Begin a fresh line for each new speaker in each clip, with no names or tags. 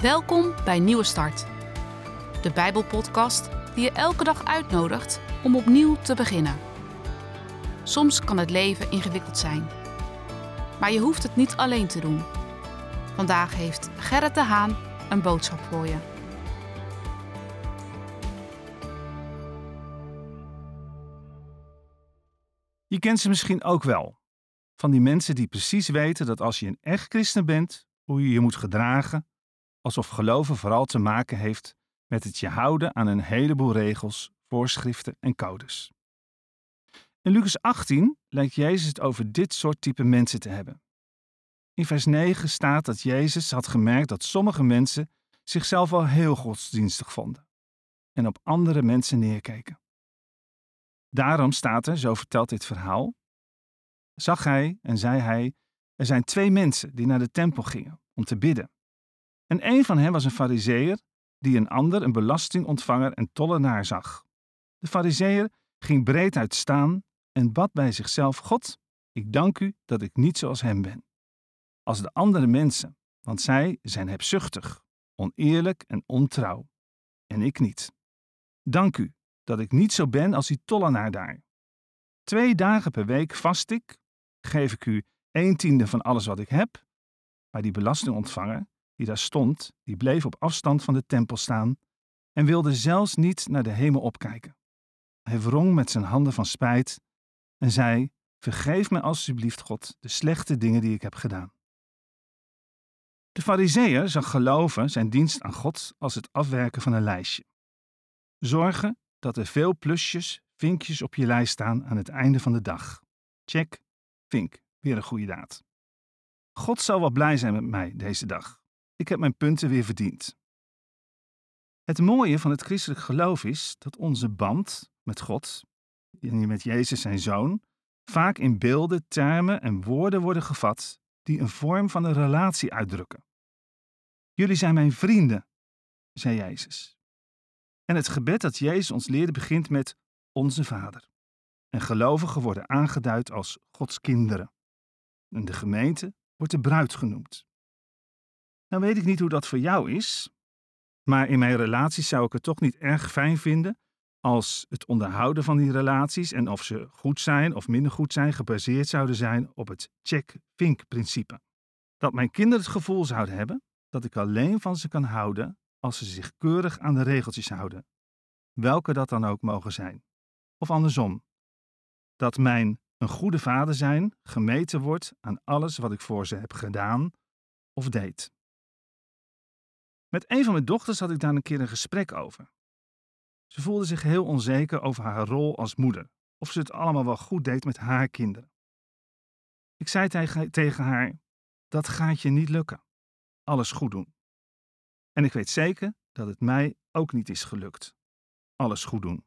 Welkom bij Nieuwe Start, de Bijbelpodcast die je elke dag uitnodigt om opnieuw te beginnen. Soms kan het leven ingewikkeld zijn, maar je hoeft het niet alleen te doen. Vandaag heeft Gerrit de Haan een boodschap voor je.
Je kent ze misschien ook wel. Van die mensen die precies weten dat als je een echt christen bent, hoe je je moet gedragen, alsof geloven vooral te maken heeft met het je houden aan een heleboel regels, voorschriften en codes. In Lucas 18 lijkt Jezus het over dit soort type mensen te hebben. In vers 9 staat dat Jezus had gemerkt dat sommige mensen zichzelf wel heel godsdienstig vonden en op andere mensen neerkeken. Daarom staat er, zo vertelt dit verhaal, zag hij en zei hij: Er zijn twee mensen die naar de tempel gingen om te bidden. En een van hen was een fariseer die een ander een belastingontvanger en tollenaar zag. De fariseer ging breed uit staan en bad bij zichzelf: God, ik dank u dat ik niet zoals hem ben. Als de andere mensen, want zij zijn hebzuchtig, oneerlijk en ontrouw. En ik niet. Dank u dat ik niet zo ben als die tollenaar daar. Twee dagen per week vast ik, geef ik u een tiende van alles wat ik heb. Maar die belastingontvanger, die daar stond, die bleef op afstand van de tempel staan en wilde zelfs niet naar de hemel opkijken. Hij wrong met zijn handen van spijt en zei: Vergeef me alsjeblieft, God, de slechte dingen die ik heb gedaan. De Fariseeër zag geloven zijn dienst aan God als het afwerken van een lijstje. Zorgen dat er veel plusjes, vinkjes op je lijst staan aan het einde van de dag. Check, vink, weer een goede daad. God zal wel blij zijn met mij deze dag. Ik heb mijn punten weer verdiend. Het mooie van het christelijk geloof is dat onze band met God, en met Jezus zijn zoon, vaak in beelden, termen en woorden worden gevat die een vorm van een relatie uitdrukken. Jullie zijn mijn vrienden, zei Jezus. En het gebed dat Jezus ons leerde begint met Onze Vader. En gelovigen worden aangeduid als Gods kinderen. En de gemeente wordt de bruid genoemd. Nou weet ik niet hoe dat voor jou is, maar in mijn relaties zou ik het toch niet erg fijn vinden als het onderhouden van die relaties en of ze goed zijn of minder goed zijn gebaseerd zouden zijn op het check-vink-principe. Dat mijn kinderen het gevoel zouden hebben dat ik alleen van ze kan houden als ze zich keurig aan de regeltjes houden, welke dat dan ook mogen zijn. Of andersom, dat mijn een goede vader zijn gemeten wordt aan alles wat ik voor ze heb gedaan of deed. Met een van mijn dochters had ik daar een keer een gesprek over. Ze voelde zich heel onzeker over haar rol als moeder, of ze het allemaal wel goed deed met haar kinderen. Ik zei tegen haar: Dat gaat je niet lukken. Alles goed doen. En ik weet zeker dat het mij ook niet is gelukt. Alles goed doen.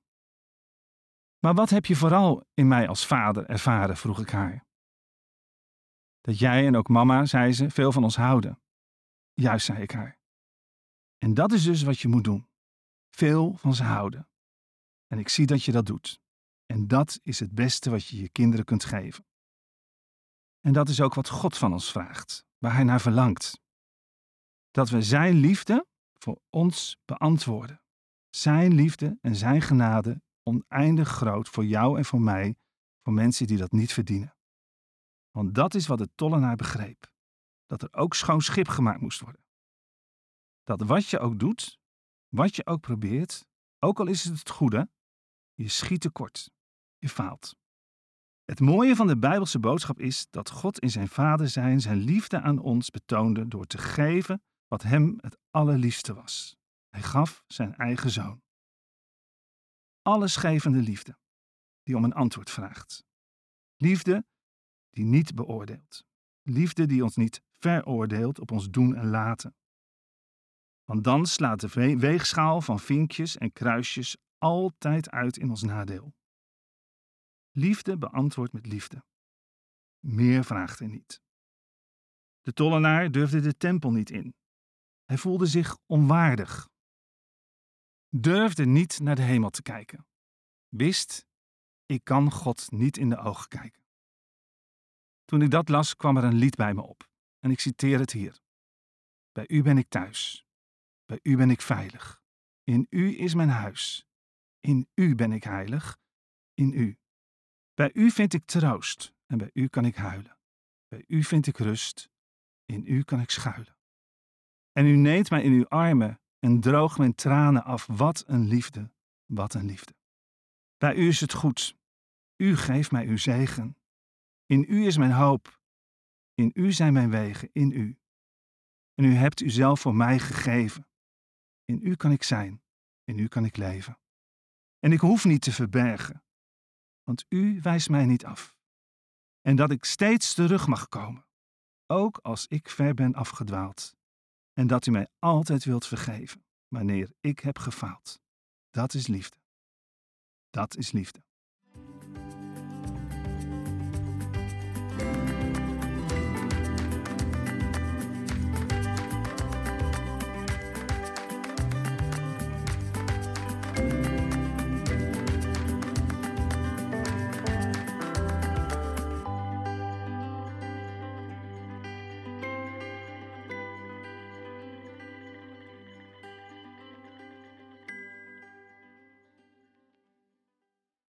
Maar wat heb je vooral in mij als vader ervaren? vroeg ik haar. Dat jij en ook mama, zei ze, veel van ons houden. Juist, zei ik haar. En dat is dus wat je moet doen. Veel van ze houden. En ik zie dat je dat doet. En dat is het beste wat je je kinderen kunt geven. En dat is ook wat God van ons vraagt, waar Hij naar verlangt. Dat we Zijn liefde voor ons beantwoorden. Zijn liefde en Zijn genade oneindig groot voor jou en voor mij, voor mensen die dat niet verdienen. Want dat is wat de tollenaar begreep: dat er ook schoon schip gemaakt moest worden. Dat wat je ook doet, wat je ook probeert, ook al is het het goede, je schiet tekort, je faalt. Het mooie van de Bijbelse boodschap is dat God in zijn Vader zijn zijn liefde aan ons betoonde door te geven wat hem het allerliefste was. Hij gaf zijn eigen zoon allesgevende liefde, die om een antwoord vraagt. Liefde die niet beoordeelt. Liefde die ons niet veroordeelt op ons doen en laten. Want dan slaat de weegschaal van vinkjes en kruisjes altijd uit in ons nadeel. Liefde beantwoordt met liefde. Meer vraagt hij niet. De tollenaar durfde de tempel niet in. Hij voelde zich onwaardig durfde niet naar de hemel te kijken. Wist, ik kan God niet in de ogen kijken. Toen ik dat las, kwam er een lied bij me op. En ik citeer het hier. Bij u ben ik thuis. U ben ik veilig. In u is mijn huis. In u ben ik heilig. In u. Bij u vind ik troost en bij u kan ik huilen. Bij u vind ik rust. In u kan ik schuilen. En u neemt mij in uw armen en droogt mijn tranen af. Wat een liefde, wat een liefde. Bij u is het goed. U geeft mij uw zegen. In u is mijn hoop. In u zijn mijn wegen, in u. En u hebt uzelf voor mij gegeven. In u kan ik zijn, in u kan ik leven. En ik hoef niet te verbergen, want u wijst mij niet af. En dat ik steeds terug mag komen, ook als ik ver ben afgedwaald. En dat u mij altijd wilt vergeven, wanneer ik heb gefaald. Dat is liefde. Dat is liefde.